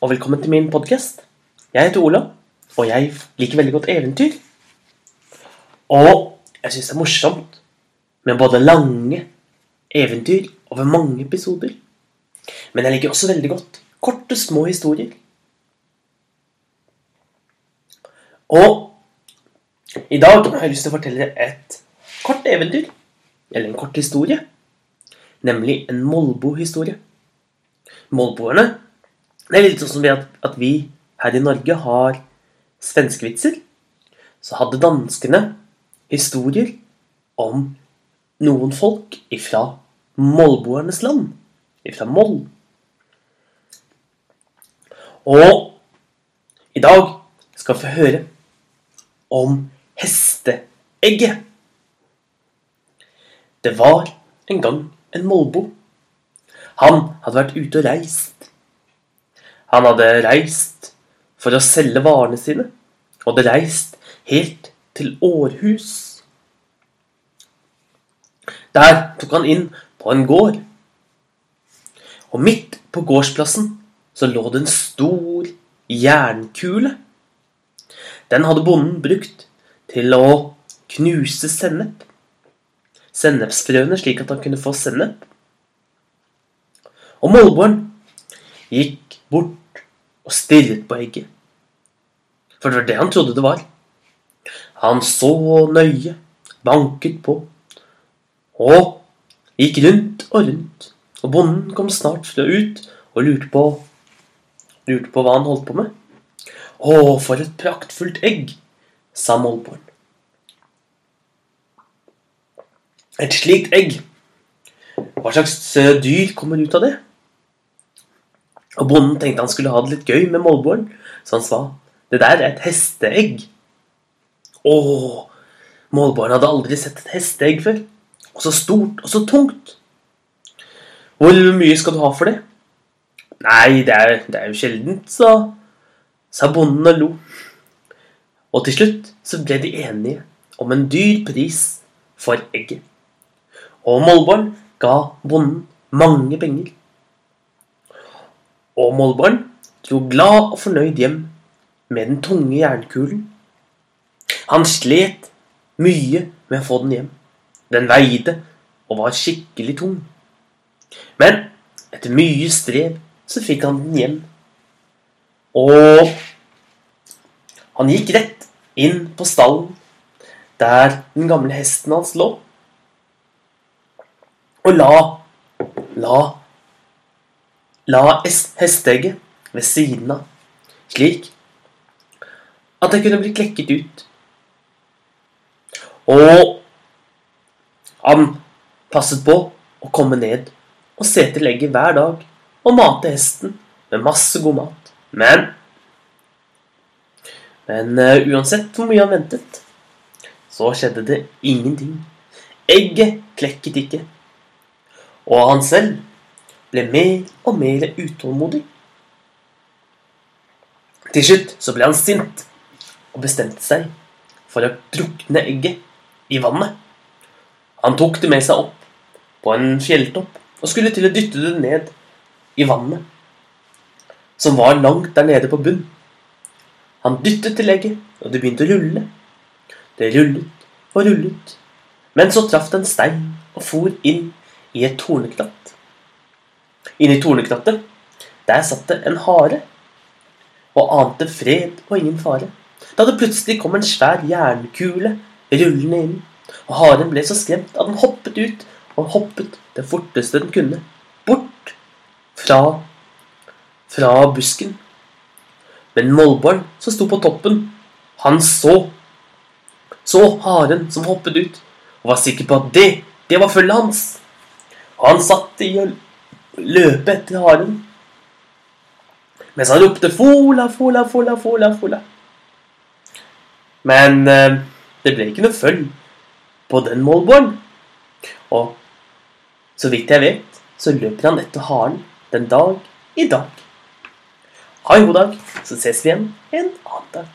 og velkommen til min podkast. Jeg heter Ola, og jeg liker veldig godt eventyr. Og jeg syns det er morsomt med både lange eventyr over mange episoder. Men jeg liker også veldig godt korte, små historier. Og i dag har jeg lyst til å fortelle et kort eventyr, eller en kort historie. Nemlig en molbohistorie. Molboerne Det er litt sånn som vi at, at vi her i Norge har svenskevitser. Så hadde danskene historier om noen folk ifra molboernes land. Ifra Moll. Og i dag skal vi få høre om hesteegget. Det var en gang en molbo. Han hadde vært ute og reist. Han hadde reist for å selge varene sine, og hadde reist helt til Århus. Der tok han inn på en gård. Og midt på gårdsplassen så lå det en stor jernkule. Den hadde bonden brukt til å knuse sennep. Sennepsfrøene slik at han kunne få sennep. Og molboeren gikk bort og stirret på egget. For det var det han trodde det var. Han så nøye, banket på, og gikk rundt og rundt. Og bonden kom snart fra ut og lurte på, lurte på hva han holdt på med. Å, for et praktfullt egg, sa molboeren. Et slikt egg, hva slags eh, dyr kommer ut av det? Og bonden tenkte han skulle ha det litt gøy med Målbåren, så han sa det der er et hesteegg. Å, Målbåren hadde aldri sett et hesteegg før. Og så stort og så tungt. Hvor mye skal du ha for det? Nei, det er, det er jo sjeldent, sa, sa bonden og lo. Og til slutt så ble de enige om en dyr pris for egget. Og Målbåren ga bonden mange penger. Og målbarn dro glad og fornøyd hjem med den tunge jernkulen. Han slet mye med å få den hjem. Den veide og var skikkelig tung. Men etter mye strev så fikk han den hjem. Og han gikk rett inn på stallen der den gamle hesten hans lå. Og la la la hesteegget ved siden av, slik at det kunne bli klekket ut. Og han passet på å komme ned og se til egget hver dag og mate hesten med masse god mat. Men Men uh, uansett hvor mye han ventet, så skjedde det ingenting. Egget klekket ikke. Og han selv ble mer og mer utålmodig. Til slutt så ble han sint og bestemte seg for å drukne egget i vannet. Han tok det med seg opp på en fjelltopp og skulle til å dytte det ned i vannet, som var langt der nede på bunn. Han dyttet til egget, og det begynte å rulle. Det rullet og rullet, men så traff det en stein og for inn i et tornekratt. Inni tornekrattet, der satt det en hare og ante fred og ingen fare. Da det plutselig kom en svær jernkule rullende inn, og haren ble så skremt at den hoppet ut og hoppet det forteste den kunne, bort fra, fra busken. Men Molborn, som sto på toppen, han så så haren som hoppet ut, og var sikker på at det, det var følget hans. Og han satt i å løpe etter haren, mens han ropte 'Fola, fola, fola, fola'. fola. Men eh, det ble ikke noe følg på den målbåren. Og så vidt jeg vet, så løper han etter haren den dag i dag. Ha en god dag, så ses vi igjen en annen dag.